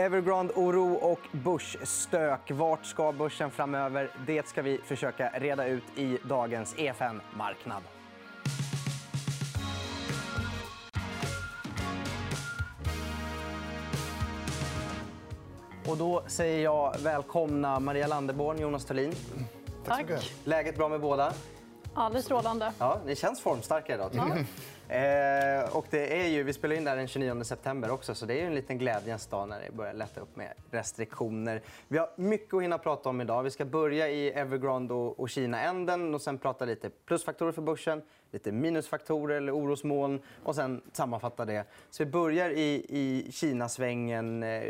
Evergrande-oro och börsstök. Vart ska börsen framöver? Det ska vi försöka reda ut i dagens EFN Marknad. Och då säger jag välkomna Maria Landeborn, Jonas Tholin. Tack. Läget bra med båda? Alldeles strålande. Ja, ni känns formstarka idag. Tycker jag. Eh, och det är ju, vi spelar in där den 29 september också, så det är ju en liten glädjens dag när det börjar lätta upp med restriktioner. Vi har mycket att hinna prata om idag. Vi ska börja i Evergrande och, och Kina-änden och sen prata lite plusfaktorer för börsen, lite minusfaktorer eller orosmoln och sen sammanfatta det. Så vi börjar i, i Kina-svängen. Eh,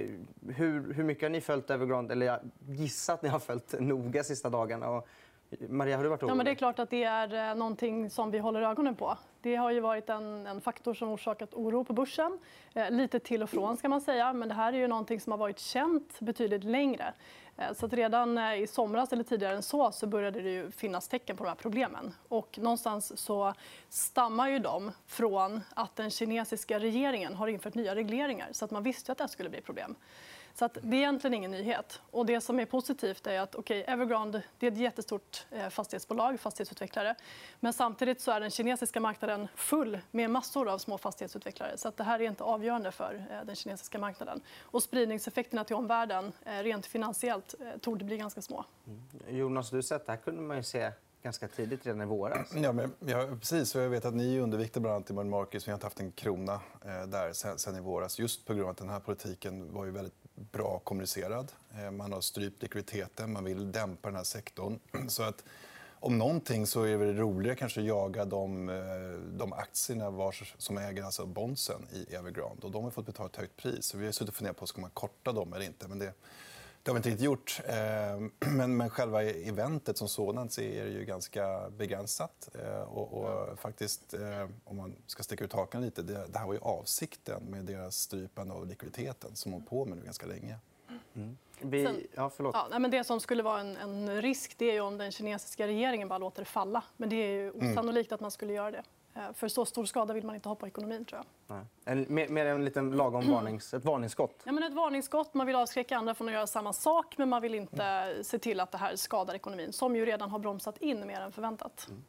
hur, hur mycket har ni följt Evergrande? Eller jag gissar att ni har följt noga sista dagarna. Och Maria, har du varit orolig? Ja, men det är klart att det är eh, någonting som vi håller ögonen på. Det har ju varit en, en faktor som orsakat oro på börsen. Eh, lite till och från, ska man säga. Men det här är ju någonting som har varit känt betydligt längre. Eh, så redan eh, i somras eller tidigare än så, så började det ju finnas tecken på de här problemen. Och någonstans så stammar ju de från att den kinesiska regeringen har infört nya regleringar. Så att man visste att det skulle bli problem. Så att det är egentligen ingen nyhet. Och det som är positivt är att okay, Evergrande det är ett jättestort eh, fastighetsbolag, fastighetsutvecklare. Men samtidigt så är den kinesiska marknaden full med massor av små fastighetsutvecklare. Så att det här är inte avgörande för eh, den kinesiska marknaden. Och spridningseffekterna till omvärlden eh, rent finansiellt torde bli ganska små. Mm. Jonas, du sett, det här kunde man ju se ganska tidigt, redan i våras. Ja, men, ja, precis. Jag vet att ni är underviktiga bland annat i Markets. Vi har inte haft en krona eh, där sen, sen, i våras. Just på grund av att den här politiken var ju väldigt bra kommunicerad. Eh, man har strypt likviditeten, man vill dämpa den här sektorn. Så att, om någonting så är det roligare kanske att jaga de, eh, de aktierna vars, som äger alltså bondsen i Evergrande. Och de har fått betala ett högt pris. Så vi har suttit och funderat på om man korta dem eller inte. Men det, det har vi inte riktigt gjort. Eh, men, men själva eventet som sådant är ju ganska begränsat. Och, och faktiskt, om man ska sticka ut hakan lite, det, det här var ju avsikten med deras strypande av likviditeten som hållit på med nu ganska länge. Mm. Vi... Ja, förlåt. Ja, men det som skulle vara en, en risk det är om den kinesiska regeringen bara låter det falla. Men det är mm. osannolikt att man skulle göra det. Eh, för så stor skada vill man inte ha på ekonomin. tror jag. Nej. En, mer, en liten lagom varnings, ett varningsskott? Ja, men ett varningsskott. Man vill avskräcka andra från att göra samma sak men man vill inte se till att det här skadar ekonomin som ju redan har bromsat in mer än förväntat. Mm.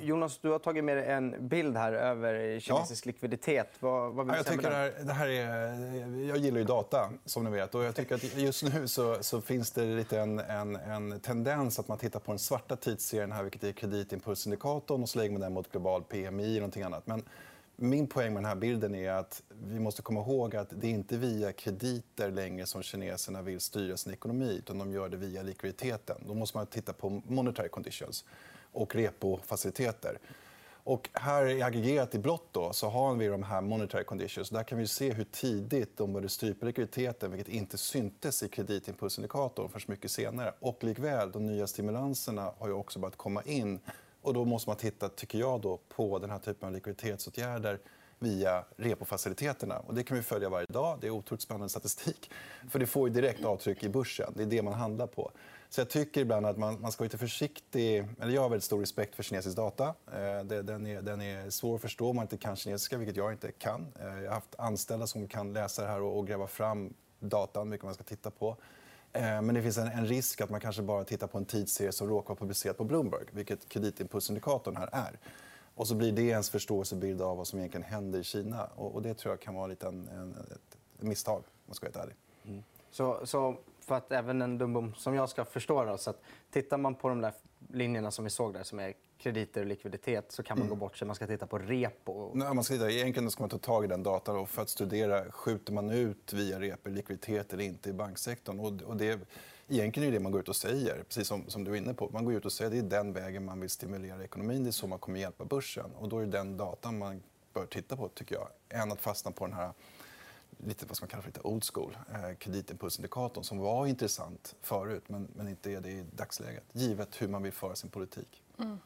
Jonas, du har tagit med en bild här över kinesisk ja. likviditet. Vad, vad vill du jag, tycker det här, det här är, jag gillar ju data, som ni vet. Och jag tycker att just nu så, så finns det lite en, en, en, tendens att man tittar på den svarta tidsserien, här, vilket är kreditimpulsindikatorn, och så lägger man den mot global PMI eller någonting annat. Men min poäng med den här bilden är att vi måste komma ihåg att det är inte via krediter längre som kineserna vill styra sin ekonomi. utan De gör det via likviditeten. Då måste man titta på monetary conditions och repofaciliteter. Och här i aggregerat i blått då, så har vi de här monetary conditions. Där kan vi se hur tidigt de började strypa likviditeten vilket inte syntes i kreditimpulsindikatorn förrän mycket senare. Och likväl, de nya stimulanserna har ju också börjat komma in. Och då måste man titta tycker jag, då, på den här typen av likviditetsåtgärder via repofaciliteterna. Och det kan vi följa varje dag. Det är otroligt spännande statistik. För Det får ju direkt avtryck i börsen. Det är det man handlar på. Så jag tycker ibland att man, man ska vara lite försiktig. Eller jag har väldigt stor respekt för kinesisk data. Eh, den, är, den är svår att förstå om man inte kan kinesiska, vilket jag inte kan. Eh, jag har haft anställda som kan läsa det här och, och gräva fram datan, vilket man ska titta på. Eh, men det finns en, risk att man kanske bara tittar på en tidsserie som råkar vara publicerad på Bloomberg, vilket kreditimpulsindikatorn här är. Och så blir det ens förståelsebild av vad som egentligen händer i Kina. Och, det tror jag kan vara lite en, en, ett misstag, om man ska vara helt ärlig. Mm. Så, så för att även en dumbom som jag ska förstå det, så att tittar man på de där linjerna som vi såg där som är krediter och likviditet så kan man mm. gå bort sig. Man ska titta på repo. Nej, man ska titta. Egentligen ska man ta tag i den datan för att studera skjuter man ut via repo likviditet eller inte i banksektorn. Och, och det, egentligen är det man går ut och säger, precis som, som du är inne på. Man går ut och säger det är den vägen man vill stimulera ekonomin. Det är så man kommer hjälpa börsen. Och då är det den datan man bör titta på, tycker jag, än att fastna på den här lite vad man kallar för lite old school, eh, kreditimpulsindikatorn som var intressant förut men, men inte är det i dagsläget givet hur man vill föra sin politik. Mm.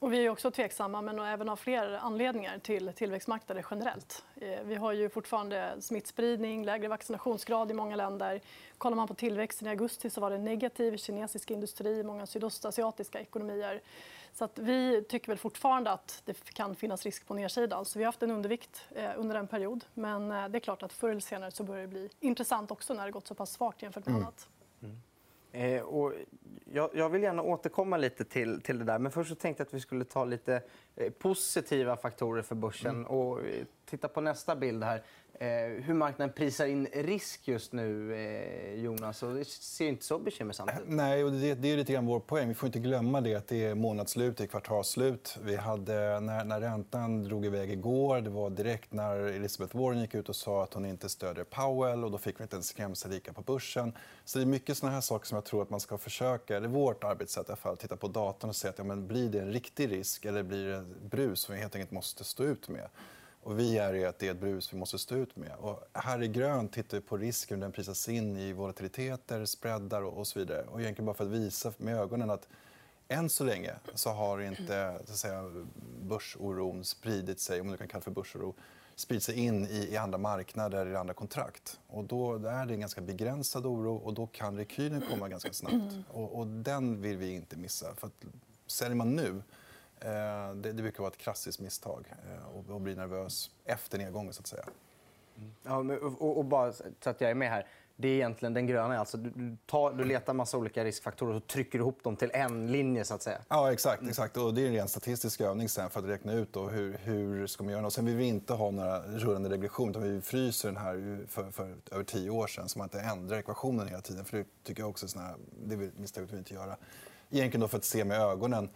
Och vi är också tveksamma, men även av fler anledningar till tillväxtmarknader generellt. Eh, vi har ju fortfarande smittspridning, lägre vaccinationsgrad i många länder. Kollar man på tillväxten i augusti så var det negativ i kinesisk industri, många sydostasiatiska ekonomier. Så att vi tycker väl fortfarande att det kan finnas risk på nedsidan. Så vi har haft en undervikt eh, under en period. Men eh, det är klart att förr eller senare så börjar det bli intressant också när det gått så pass svagt jämfört med mm. annat. Mm. Eh, och jag, jag, vill gärna återkomma lite till, till det där. Men först så tänkte jag att vi skulle ta lite eh, positiva faktorer för börsen. Mm. Och eh, titta på nästa bild här. Eh, hur marknaden prisar in risk just nu, eh, Jonas. Och det ser inte så bekymmersamt ut. Nej, och det, det är lite grann vår poäng. Vi får inte glömma det att det är månadsslut, det är kvartalsslut. Vi hade, när, när räntan drog iväg igår, det var direkt när Elizabeth Warren gick ut och sa att hon inte stödjer Powell. och Då fick vi inte en skrämselrika på börsen. Så det är mycket såna här saker som jag tror att man ska försöka, det är vårt arbetssätt i alla fall, titta på datorn och se att ja, men blir det en riktig risk eller blir det brus som vi helt enkelt måste stå ut med. Och vi är i att det är ett brus vi måste stå ut med. Och här i grönt tittar vi på risken den prisas in i volatiliteter, spreadar och så vidare. Och egentligen bara för att visa med ögonen att än så länge så har inte så att säga, börsoron spridit sig, om du kan kalla det för börsoro, spridit sig in i, i andra marknader, i andra kontrakt. Och då är det en ganska begränsad oro och då kan rekylen komma ganska snabbt. Och, och den vill vi inte missa. För att, säljer man nu det, det brukar vara ett klassiskt misstag eh, och bli nervös efter nedgången. Så att säga. Ja, och, och, bara så att jag är med här. Det är egentligen den gröna. Alltså, du, tar, du letar massa olika riskfaktorer och trycker ihop dem till en linje. så att säga. Ja, exakt. exakt. Och det är en ren statistisk övning sen för att räkna ut då hur, hur ska man göra. Och sen vill vi inte ha några rullande regression. Utan vi fryser den här för, för över tio år sen så man inte ändrar ekvationen hela tiden. För det tycker jag också är såna, det misstaget vi inte göra. Egentligen då för att se med ögonen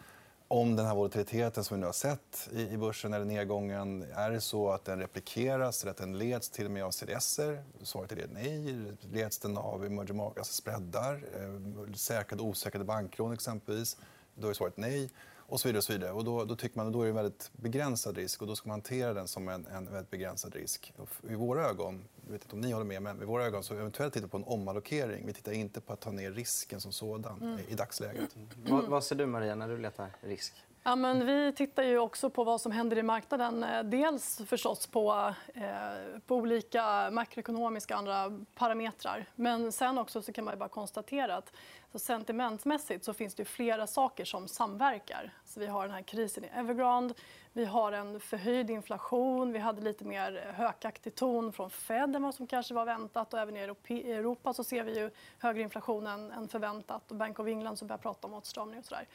om den här volatiliteten som vi nu har sett i börsen eller nedgången, är det så att den replikeras eller att den leds till och med av CDS-er? Svaret är det nej. Leds den av emerging markets, alltså spreadar, eh, säkrade och osäkrade banklån exempelvis? Då är svaret nej. Och så vidare. Och så vidare. Och då, då tycker man då är det en väldigt begränsad risk och då ska man hantera den som en, en väldigt begränsad risk. I våra ögon, jag vet inte om ni håller med, men i våra ögon så eventuellt titta på en omallokering. Vi tittar inte på att ta ner risken som sådan mm. i dagsläget. Mm. Vad, vad ser du, Maria, när du letar risk? Ja, men vi tittar ju också på vad som händer i marknaden. Eh, dels förstås på, eh, på olika makroekonomiska och andra parametrar. Men sen också så kan man bara konstatera att så sentimentmässigt så finns det flera saker som samverkar. Så vi har den här krisen i Evergrande, vi har en förhöjd inflation, vi hade lite mer hökaktig ton från Fed än vad som kanske var väntat. Och även i Europa så ser vi ju högre inflation än förväntat. Och Bank of England som börjar prata om åtstramning. Och så där.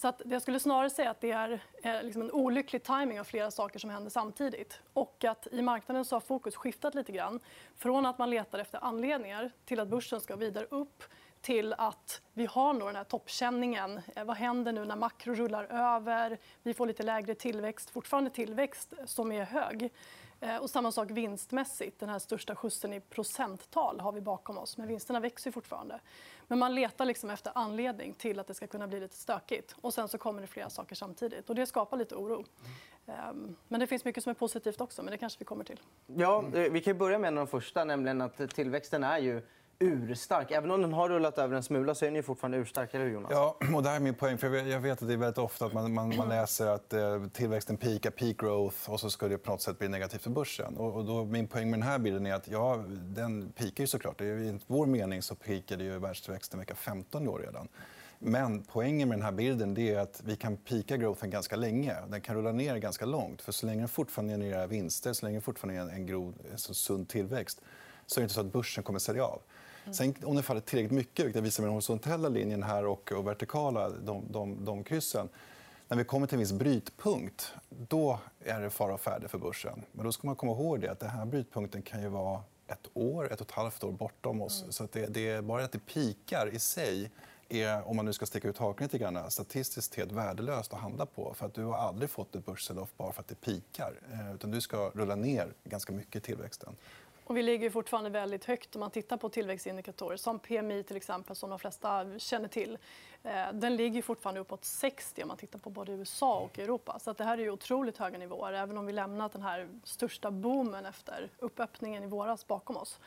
Så att jag skulle snarare säga att det är eh, liksom en olycklig timing av flera saker som händer samtidigt. Och att I marknaden så har fokus skiftat lite grann. Från att man letar efter anledningar till att börsen ska vidare upp till att vi har nog den här toppkänningen. Eh, vad händer nu när makro rullar över? Vi får lite lägre tillväxt. Fortfarande tillväxt som är hög. Eh, och samma sak vinstmässigt. Den här största skjutsen i procenttal har vi bakom oss. Men vinsterna växer fortfarande. Men man letar liksom efter anledning till att det ska kunna bli lite stökigt. Och sen så kommer det flera saker samtidigt. Och det skapar lite oro. Ehm, men det finns mycket som är positivt också, men det kanske vi kommer till. Ja, eh, vi kan börja med en av de första, nämligen att tillväxten är ju urstark. Även om den har rullat över en smula så är den fortfarande urstark. Eller Jonas? Ja, och det här är min poäng. För jag vet att det är väldigt ofta att man, man, man läser att eh, tillväxten peakar, peak growth och så ska det på något sätt bli negativt för börsen. Och, och då, min poäng med den här bilden är att ja, den peakar ju såklart. I vår mening så peakade ju världstillväxten vecka 15 i år redan. Men poängen med den här bilden är att vi kan pika growthen ganska länge. Den kan rulla ner ganska långt. För Så länge den fortfarande genererar vinster, så länge det fortfarande är en, grov, en sund tillväxt så är det inte så att börsen kommer sälja av. Mm. Sen om det faller tillräckligt mycket, vilket jag visar med den horisontella linjen här och, och vertikala, de, de, de kryssen. När vi kommer till en viss brytpunkt, då är det fara och färde för börsen. Men då ska man komma ihåg det, att den här brytpunkten kan ju vara ett år, ett och ett halvt år bortom oss. Mm. Så att det, det, är bara att det pikar i sig är, om man nu ska sticka ut hakan lite grann, statistiskt helt värdelöst att handla på. För att du har aldrig fått ett börssell-off bara för att det pikar. Eh, utan du ska rulla ner ganska mycket i tillväxten. Och vi ligger fortfarande väldigt högt om man tittar på tillväxtindikatorer som PMI till exempel, som de flesta känner till. Eh, den ligger fortfarande uppåt 60 om man tittar på både USA och Europa. Så det här är ju otroligt höga nivåer, även om vi lämnat den här största boomen efter uppöppningen i våras bakom oss.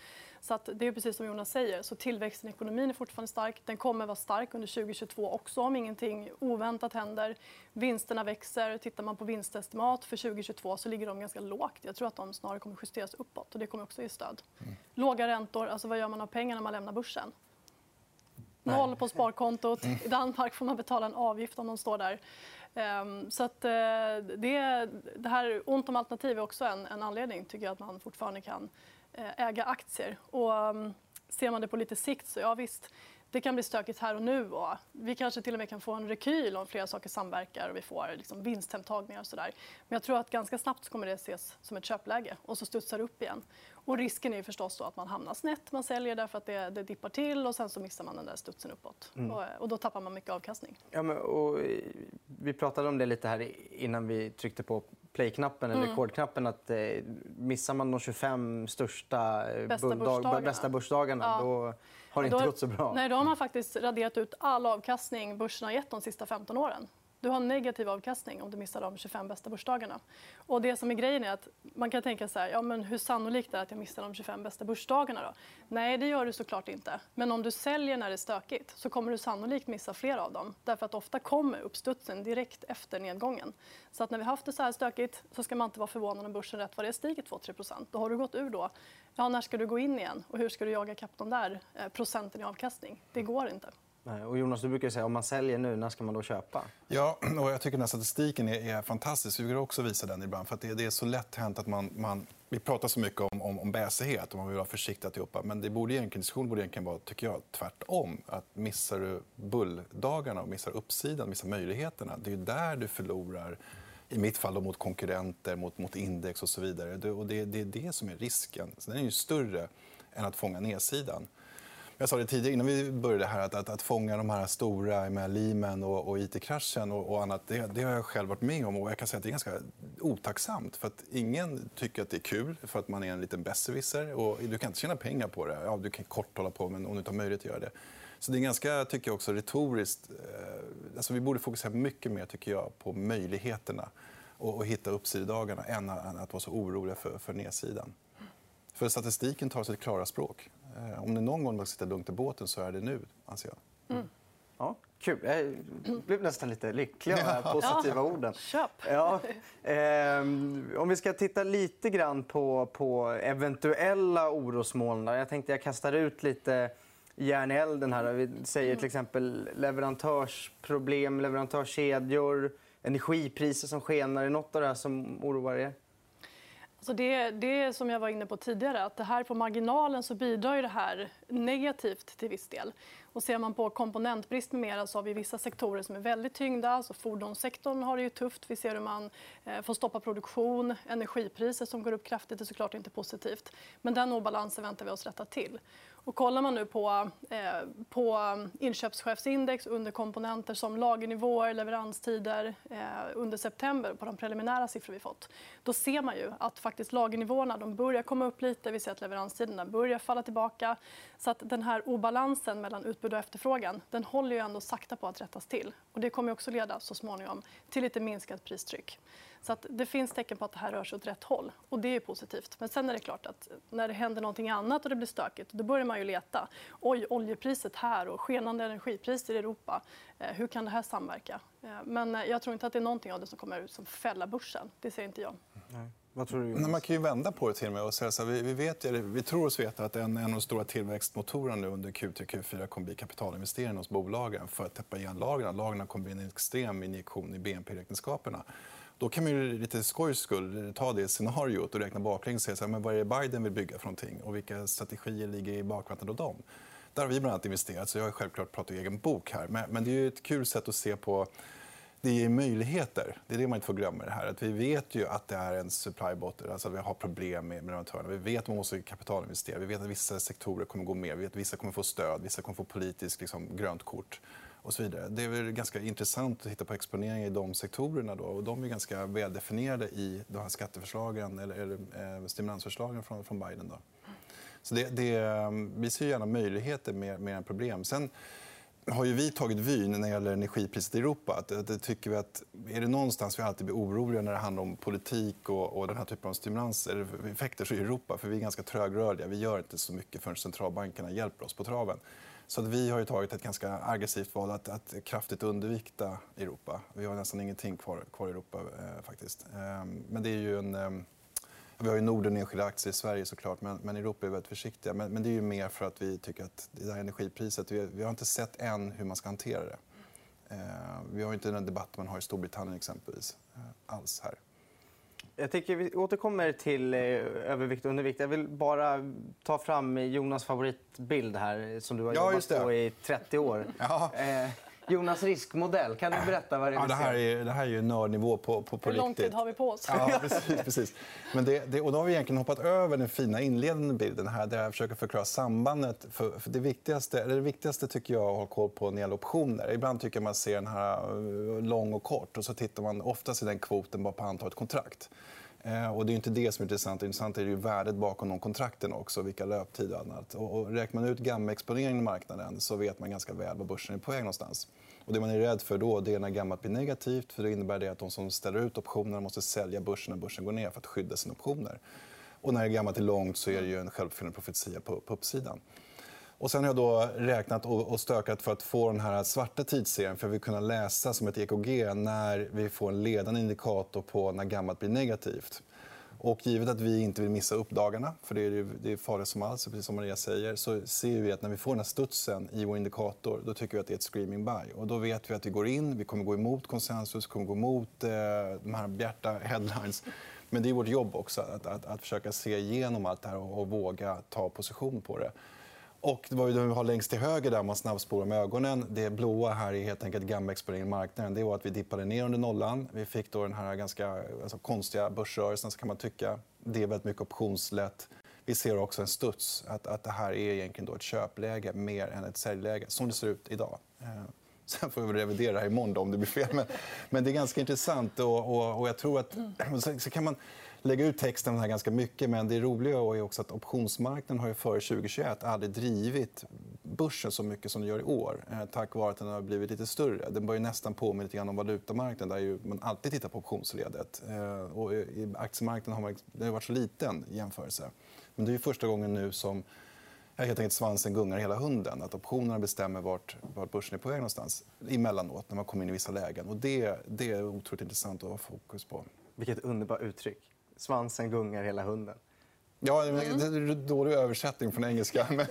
Så att det är precis som Jonas säger, så tillväxten i ekonomin är fortfarande stark. Den kommer vara stark under 2022 också om ingenting oväntat händer. Vinsterna växer. Tittar man på vinstestimat för 2022 så ligger de ganska lågt. Jag tror att de snarare kommer justeras uppåt och det kommer också ge stöd. Mm. Låga räntor, alltså vad gör man av pengarna när man lämnar börsen? Noll på sparkontot. I Danmark får man betala en avgift om de står där. Ehm, så att eh, det, det här ont om alternativ är också en, en anledning tycker jag att man fortfarande kan äga aktier. Och, um, ser man det på lite sikt så ja visst, det kan bli stökigt här och nu. Och vi kanske till och med kan få en rekyl om flera saker samverkar och vi får liksom vinsthemtagningar och sådär. Men jag tror att ganska snabbt kommer det ses som ett köpläge och så studsar det upp igen. Och risken är förstås att man hamnar snett. Man säljer därför att det, det dippar till och sen så missar man den där studsen uppåt. Mm. Och, och, då tappar man mycket avkastning. Ja, men, och, vi pratade om det lite här innan vi tryckte på play-knappen eller mm. rekordknappen att eh, missar man de 25 största eh, bästa, börsdagarna. bästa börsdagarna ja. då har det inte då, gått så bra. Nej, då har man faktiskt raderat ut all avkastning börsen har gett de sista 15 åren. Du har negativ avkastning om du missar de 25 bästa börsdagarna. Och det som är grejen är att man kan tänka så här, ja, men hur sannolikt är det att jag missar de 25 bästa börsdagarna? Då? Nej, det gör du såklart inte. Men om du säljer när det är stökigt så kommer du sannolikt missa fler av dem. Därför att ofta kommer uppstudsen direkt efter nedgången. Så att när vi haft det så här stökigt så ska man inte vara förvånad om börsen rätt vad det stiger 2-3% Då har du gått ur då. Ja, när ska du gå in igen? Och hur ska du jaga kapp de där eh, procenten i avkastning? Det går inte. Och Jonas, du brukar säga om man säljer nu, när ska man då köpa? Ja, och jag tycker den här statistiken är, är fantastisk. Vi brukar också visa den ibland. För det, det, är så lätt hänt att man, man... Vi pratar så mycket om, om, om bäsighet och man vill vara försiktig alltihopa. Men det borde egentligen, borde egentligen vara tycker jag, tvärtom. Att missar du bulldagarna och missar uppsidan, missar möjligheterna, det är där du förlorar i mitt fall mot konkurrenter, mot, mot index och så vidare. Det, och det, det är det som är risken. Så den är ju större än att fånga nedsidan. Jag sa det tidigare innan vi började här att, att, att fånga de här stora med Lehman och, och it-kraschen och, och, annat, det, det, har jag själv varit med om. Och jag kan säga att det är ganska otacksamt. För att ingen tycker att det är kul för att man är en liten besserwisser. Och du kan inte tjäna pengar på det. Ja, du kan kort hålla på, men om du inte har möjlighet att göra det. Så det är ganska, tycker jag, också retoriskt. Eh, alltså, vi borde fokusera mycket mer tycker jag, på möjligheterna och, och hitta uppsidagarna än att vara så oroliga för, för nedsidan. För statistiken tar sitt klara språk. Eh, om det någon gång man ska sitta lugnt i båten så är det nu, anser jag. Mm. Ja, kul. Jag blev nästan lite lycklig av de här positiva ja. orden. Ja. Eh, om vi ska titta lite grann på, på eventuella orosmoln. Jag tänkte jag kastar ut lite järn i elden. Här. Vi säger till exempel leverantörsproblem, leverantörskedjor, energipriser som skenar. Är det något av det här som oroar er? Alltså det, det som jag var inne på tidigare, att det här på marginalen så bidrar ju det här negativt till viss del. Och ser man på komponentbrist med mera så har vi vissa sektorer som är väldigt tyngda. Alltså fordonssektorn har det ju tufft. Vi ser hur man eh, får stoppa produktion. Energipriser som går upp kraftigt är såklart inte positivt. Men den obalansen väntar vi oss rätta till. Och kollar man nu på, eh, på inköpschefsindex under komponenter som lagernivåer, leveranstider eh, under september på de preliminära siffror vi fått, då ser man ju att faktiskt lagernivåerna de börjar komma upp lite. Vi ser att leveranstiderna börjar falla tillbaka. Så att den här obalansen mellan utbud och efterfrågan den håller ju ändå sakta på att rättas till. Och det kommer också leda så småningom till lite minskat pristryck. Så att det finns tecken på att det här rör sig åt rätt håll. Och det är positivt. Men sen är det klart att när det händer något annat och det blir stökigt då börjar man ju leta. Oj, oljepriset här och skenande energipriser i Europa. Eh, hur kan det här samverka? Eh, men eh, jag tror inte att det är någonting av det som kommer som fälla börsen. Det ser inte jag. Nej. Vad tror du, Man kan ju vända på det till och med och säga så här, vi, vi, vet, vi tror oss veta att en, en av de stora tillväxtmotorerna nu under Q3 och Q4 kommer bli kapitalinvesteringar hos bolagen för att täppa igen lagren. Lagren kommer bli en extrem injektion i BNP-räkenskaperna. Då kan man ju lite skojs skull ta det scenariot och räkna baklänges och säga men vad är det Biden vill bygga för någonting och vilka strategier ligger i bakvattnet av dem. Där har vi bland annat investerat, så jag har självklart pratat i egen bok här. Men, men det är ett kul sätt att se på det ger möjligheter. Det är det man inte får glömma. Det här. Att vi vet ju att det är en supply botter, alltså att vi har problem med leverantörerna. Vi vet att man måste kapitalinvestera. Vi vet att vissa sektorer kommer gå med. Vi vet att vissa kommer få stöd, vissa kommer få politiskt liksom, grönt kort och så vidare. Det är väl ganska intressant att titta på exponeringen i de sektorerna. Då, och de är ganska väldefinierade i de här skatteförslagen eller, eller eh, stimulansförslagen från, från Biden. Då. Så det, det, vi ser gärna möjligheter mer, mer än problem. Sen, har ju vi tagit vyn när det gäller energipriset i Europa. Att, att, tycker vi att, är det någonstans vi alltid blir oroliga när det handlar om politik och, och den här typen av stimulanser, effekter så är det Europa. För vi är ganska trögrörliga. Vi gör inte så mycket förrän centralbankerna hjälper oss på traven. Så att vi har ju tagit ett ganska aggressivt val att, att kraftigt undervikta Europa. Vi har nästan ingenting kvar, kvar i Europa. Eh, faktiskt. Eh, men det är ju en... Eh, vi har ju Norden enskilda aktier i Sverige såklart, men, men Europa är väldigt försiktiga. Men, men, det är ju mer för att vi tycker att det där energipriset, vi, vi har inte sett än hur man ska hantera det. Eh, vi har inte den debatt man har i Storbritannien exempelvis, eh, alls här. Jag tycker vi återkommer till eh, övervikt och undervikt. Jag vill bara ta fram Jonas favoritbild här som du har ja, jobbat på i 30 år. Ja. Jonas riskmodell. Kan du berätta vad det är ja, det här är, det här är ju nördnivå på, på, på Hur lång tid har vi på oss? Ja, precis. precis. Men det, det, och då har vi egentligen hoppat över den fina inledande bilden här där jag försöker förklara sambandet. För, för det, viktigaste, det viktigaste tycker jag att ha koll på när det gäller optioner. Ibland tycker man ser den här eh, lång och kort och så tittar man oftast i den kvoten bara på antalet kontrakt. Eh, och det är inte det som är intressant. Det intressanta är ju värdet bakom de kontrakten också, vilka löptider och annat. Och, och räknar man ut gamma-exponeringen i marknaden så vet man ganska väl var börsen är på väg någonstans. Och det man är rädd för då det är när gammalt blir negativt. För det innebär det att de som ställer ut optionerna måste sälja börsen när börsen går ner för att skydda sina optioner. Och när gammalt är långt så är det ju en självuppfyllande profetia på, på uppsidan. Och sen har jag då räknat och stökat för att få den här svarta tidsserien för att vi kunna läsa som ett EKG när vi får en ledande indikator på när gammalt blir negativt. Och givet att vi inte vill missa uppdagarna, för det är, det är farligt som alls, precis som Maria säger, så ser vi att när vi får den här studsen i vår indikator, då tycker vi att det är ett screaming buy. Och då vet vi att vi går in, vi kommer gå emot konsensus, kommer gå emot eh, de här bjärta headlines. Men det är vårt jobb också att, att, att försöka se igenom allt det här och, och våga ta position på det. Och det var ju det vi har längst till höger där man snabbspolar med ögonen. Det blåa här är helt enkelt gamma exponering marknaden. Det var att vi dippade ner under nollan. Vi fick då den här ganska alltså, konstiga börsrörelsen kan man tycka. Det är väldigt mycket optionslätt. Vi ser också en studs, att, att det här är egentligen då ett köpläge mer än ett säljläge, som det ser ut idag. Eh, sen får vi revidera det här imorgon om det blir fel. Men, men det är ganska intressant. Och, och, och jag tror att... Så, så kan man lägga ut texten här ganska mycket. Men det roliga är också att optionsmarknaden har ju före 2021 aldrig drivit börsen så mycket som den gör i år. Eh, tack vare att den har blivit lite större. Den börjar nästan påminna lite grann om valutamarknaden där man alltid tittar på optionsledet. Eh, och I aktiemarknaden har det varit så liten jämförelse. Men det är första gången nu som helt enkelt svansen gungar hela hunden. Att optionerna bestämmer vart, vart börsen är på väg någonstans emellanåt när man kommer in i vissa lägen. Och det, det är otroligt intressant att ha fokus på. Vilket underbart uttryck. Svansen gungar hela hunden. Ja, det är dålig översättning från engelska. Men...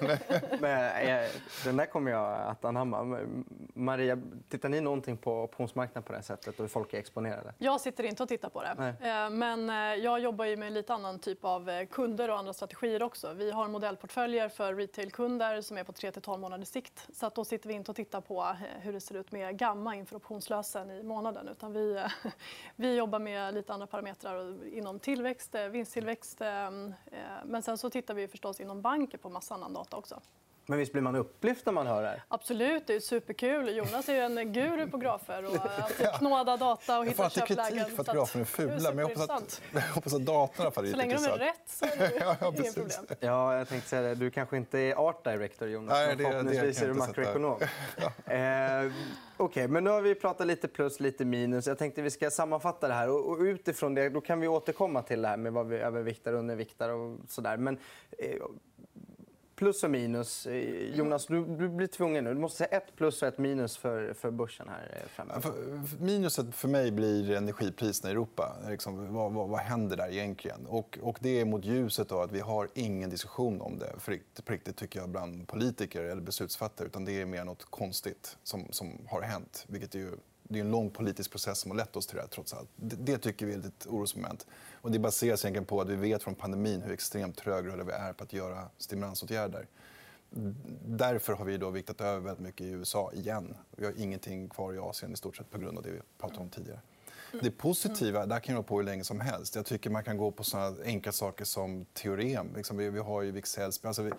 men, eh, den där kommer jag att anamma. Maria, tittar ni någonting på optionsmarknaden på det sättet och hur folk är exponerade? Jag sitter inte och tittar på det. Nej. Eh, men eh, jag jobbar ju med en lite annan typ av kunder och andra strategier också. Vi har modellportföljer för retailkunder som är på 3-12 månaders sikt. Så att då sitter vi inte och tittar på hur det ser ut med gamma inför optionslösen i månaden. Utan vi, vi jobbar med lite andra parametrar inom tillväxt, vinsttillväxt Eh, men sen så tittar vi förstås inom banker på massa annan data också. Men visst blir man upplyft när man hör det här? Absolut, det är superkul. Jonas är ju en guru på grafer och knåda data och hitta köplägen. Jag får kritik för att graferna är fula, men jag hoppas att, jag hoppas att datorn är Så länge de är rätt så är det ja, ja, inget problem. Ja, jag tänkte säga det. Du kanske inte är art director, Jonas. Nej, det, förhoppningsvis det är du makroekonom. ja. eh, okay, men nu har vi pratat lite plus, lite minus. Jag tänkte vi ska sammanfatta det här. Och, och utifrån det då kan vi återkomma till det här med vad vi överviktar och underviktar och sådär. Men, eh, plus och minus. Eh, Jonas, du, du, blir tvungen nu. Du måste säga ett plus och ett minus för, för börsen här eh. Minuset för mig blir energipriserna i Europa. Liksom, vad, vad, vad, händer där egentligen? Och, och det är mot ljuset av att vi har ingen diskussion om det för, riktigt tycker jag bland politiker eller beslutsfattare. Utan det är mer nåt konstigt som, som har hänt. Vilket är ju det är en lång politisk process som har lett oss till det. Här, trots allt. Det, det tycker vi är ett orosmoment. Och det baseras egentligen på att vi vet från pandemin hur extremt trögrörliga vi är på att göra stimulansåtgärder. Därför har vi då viktat över väldigt mycket i USA igen. Vi har ingenting kvar i Asien i stort sett på grund av det vi pratade om tidigare. Det positiva där kan jag på hur länge som helst. Jag tycker man kan gå på såna enkla saker som teorem. Liksom, vi, har ju Wicksells... Alltså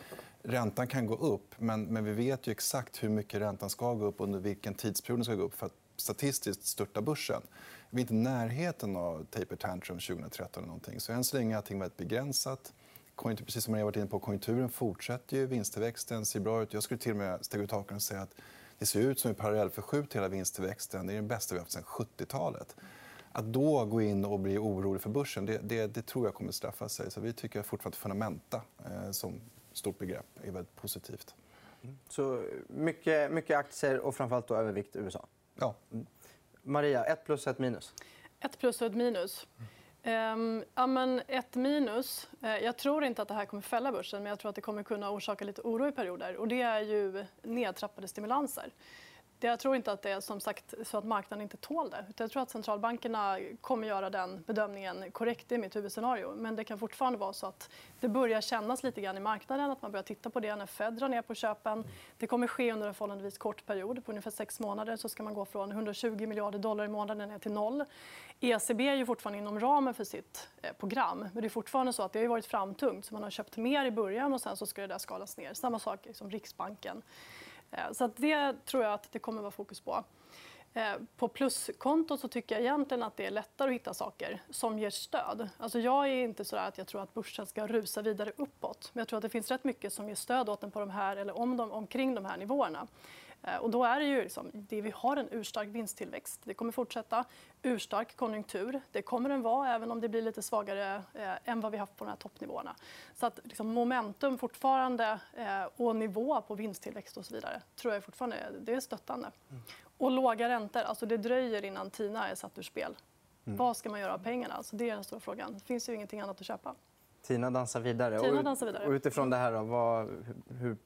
räntan kan gå upp, men, men vi vet ju exakt hur mycket räntan ska gå upp under vilken tidsperiod den ska gå upp för att statistiskt störta börsen. Vi är inte i närheten av taper tantrum 2013. Eller någonting. Så än så länge är allting väldigt begränsat. Konjunktur, precis som jag varit inne på, konjunkturen fortsätter. ju, Vinsttillväxten ser bra ut. Jag skulle till och med stiga ut hakan och säga att Det ser ut som en parallellförskjut hela vinsttillväxten. Det är den bästa vi har haft sedan 70-talet. Att då gå in och bli orolig för börsen det, det, det tror jag kommer att straffa sig. Så vi tycker fortfarande att fundamenta eh, som stort begrepp är väldigt positivt. Mm. Så mycket, mycket aktier och framförallt då övervikt USA. Ja. Maria, ett plus ett minus? Ett plus och ett minus. Um, ja, men ett minus. Eh, jag tror inte att det här kommer fälla börsen men jag tror att det kommer kunna orsaka lite oro i perioder. Och det är ju nedtrappade stimulanser. Jag tror inte att det är som sagt så att marknaden inte tål det. Jag tror att centralbankerna kommer göra den bedömningen korrekt i mitt huvudscenario. Men det kan fortfarande vara så att det börjar kännas lite grann i marknaden. Att man börjar titta på det när Fed drar ner på köpen. Det kommer ske under en förhållandevis kort period. På ungefär sex månader så ska man gå från 120 miljarder dollar i månaden ner till noll. ECB är ju fortfarande inom ramen för sitt eh, program. Men det är fortfarande så att det har varit framtungt. Så man har köpt mer i början och sen så ska det där skalas ner. Samma sak som Riksbanken. Eh, så att det tror jag att det kommer att vara fokus på. Eh, på pluskontot så tycker jag egentligen att det är lättare att hitta saker som ger stöd. Alltså jag är inte så att jag tror att börsen ska rusa vidare uppåt. Men jag tror att det finns rätt mycket som ger stöd åt den på de här, eller om de, omkring de här nivåerna. Eh, och då är det ju liksom, det vi har en urstark vinsttillväxt. Det kommer fortsätta. Urstark konjunktur. Det kommer den vara även om det blir lite svagare eh, än vad vi haft på de här toppnivåerna. Så att liksom, momentum fortfarande eh, och nivå på vinsttillväxt och så vidare tror jag fortfarande det är stöttande. Mm. Och låga räntor. Alltså det dröjer innan TINA är satt ur spel. Mm. Vad ska man göra av pengarna? Alltså det är den stora frågan. Det finns ju ingenting annat att köpa. Tina dansar vidare. Tina dansar vidare. Och utifrån det här, då, vad, hur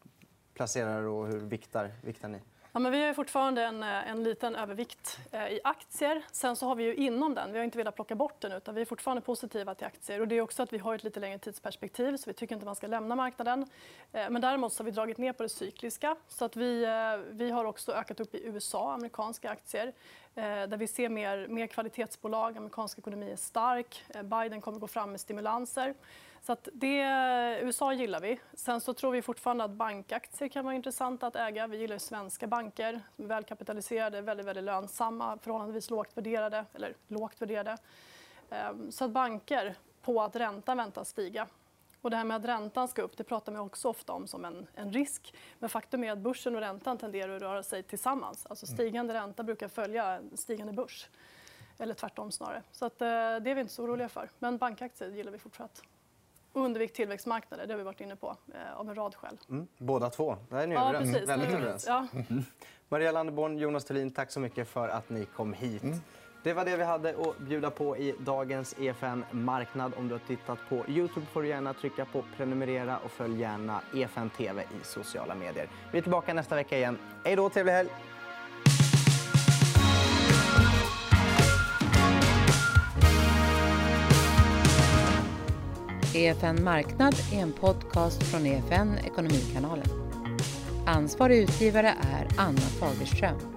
placerar och hur viktar, viktar ni? Ja, men vi har fortfarande en, eh, en liten övervikt eh, i aktier. Sen så har vi ju inom den, vi har inte velat plocka bort den, utan vi är fortfarande positiva till aktier. Och det är också att vi har ett lite längre tidsperspektiv, så vi tycker inte man ska lämna marknaden. Eh, men däremot så har vi dragit ner på det cykliska. Så att vi, eh, vi har också ökat upp i USA, amerikanska aktier. Eh, där vi ser mer, mer kvalitetsbolag, amerikansk ekonomi är stark. Eh, Biden kommer gå fram med stimulanser. Så att det, USA gillar vi. Sen så tror vi fortfarande att bankaktier kan vara intressanta att äga. Vi gillar svenska banker som är välkapitaliserade, väldigt, väldigt lönsamma, förhållandevis lågt värderade. Eller lågt värderade. Ehm, så att banker på att räntan väntas stiga. Och det här med att räntan ska upp det pratar man också ofta om som en, en risk. Men faktum är att börsen och räntan tenderar att röra sig tillsammans. Alltså stigande ränta brukar följa stigande börs. Eller tvärtom snarare. Så att, eh, det är vi inte så oroliga för. Men bankaktier gillar vi fortsatt undervikt tillväxtmarknader. Det har vi varit inne på eh, av en rad skäl. Mm. Båda två. Där är ni ja, överens. Precis. Väldigt överens. Ja. Mm. Maria Landeborn, Jonas Thulin, tack så mycket för att ni kom hit. Mm. Det var det vi hade att bjuda på i dagens EFN Marknad. Om du har tittat på Youtube får du gärna trycka på prenumerera och följ gärna EFN TV i sociala medier. Vi är tillbaka nästa vecka igen. Hej då, trevlig helg! EFN Marknad är en podcast från EFN Ekonomikanalen. Ansvarig utgivare är Anna Fagerström.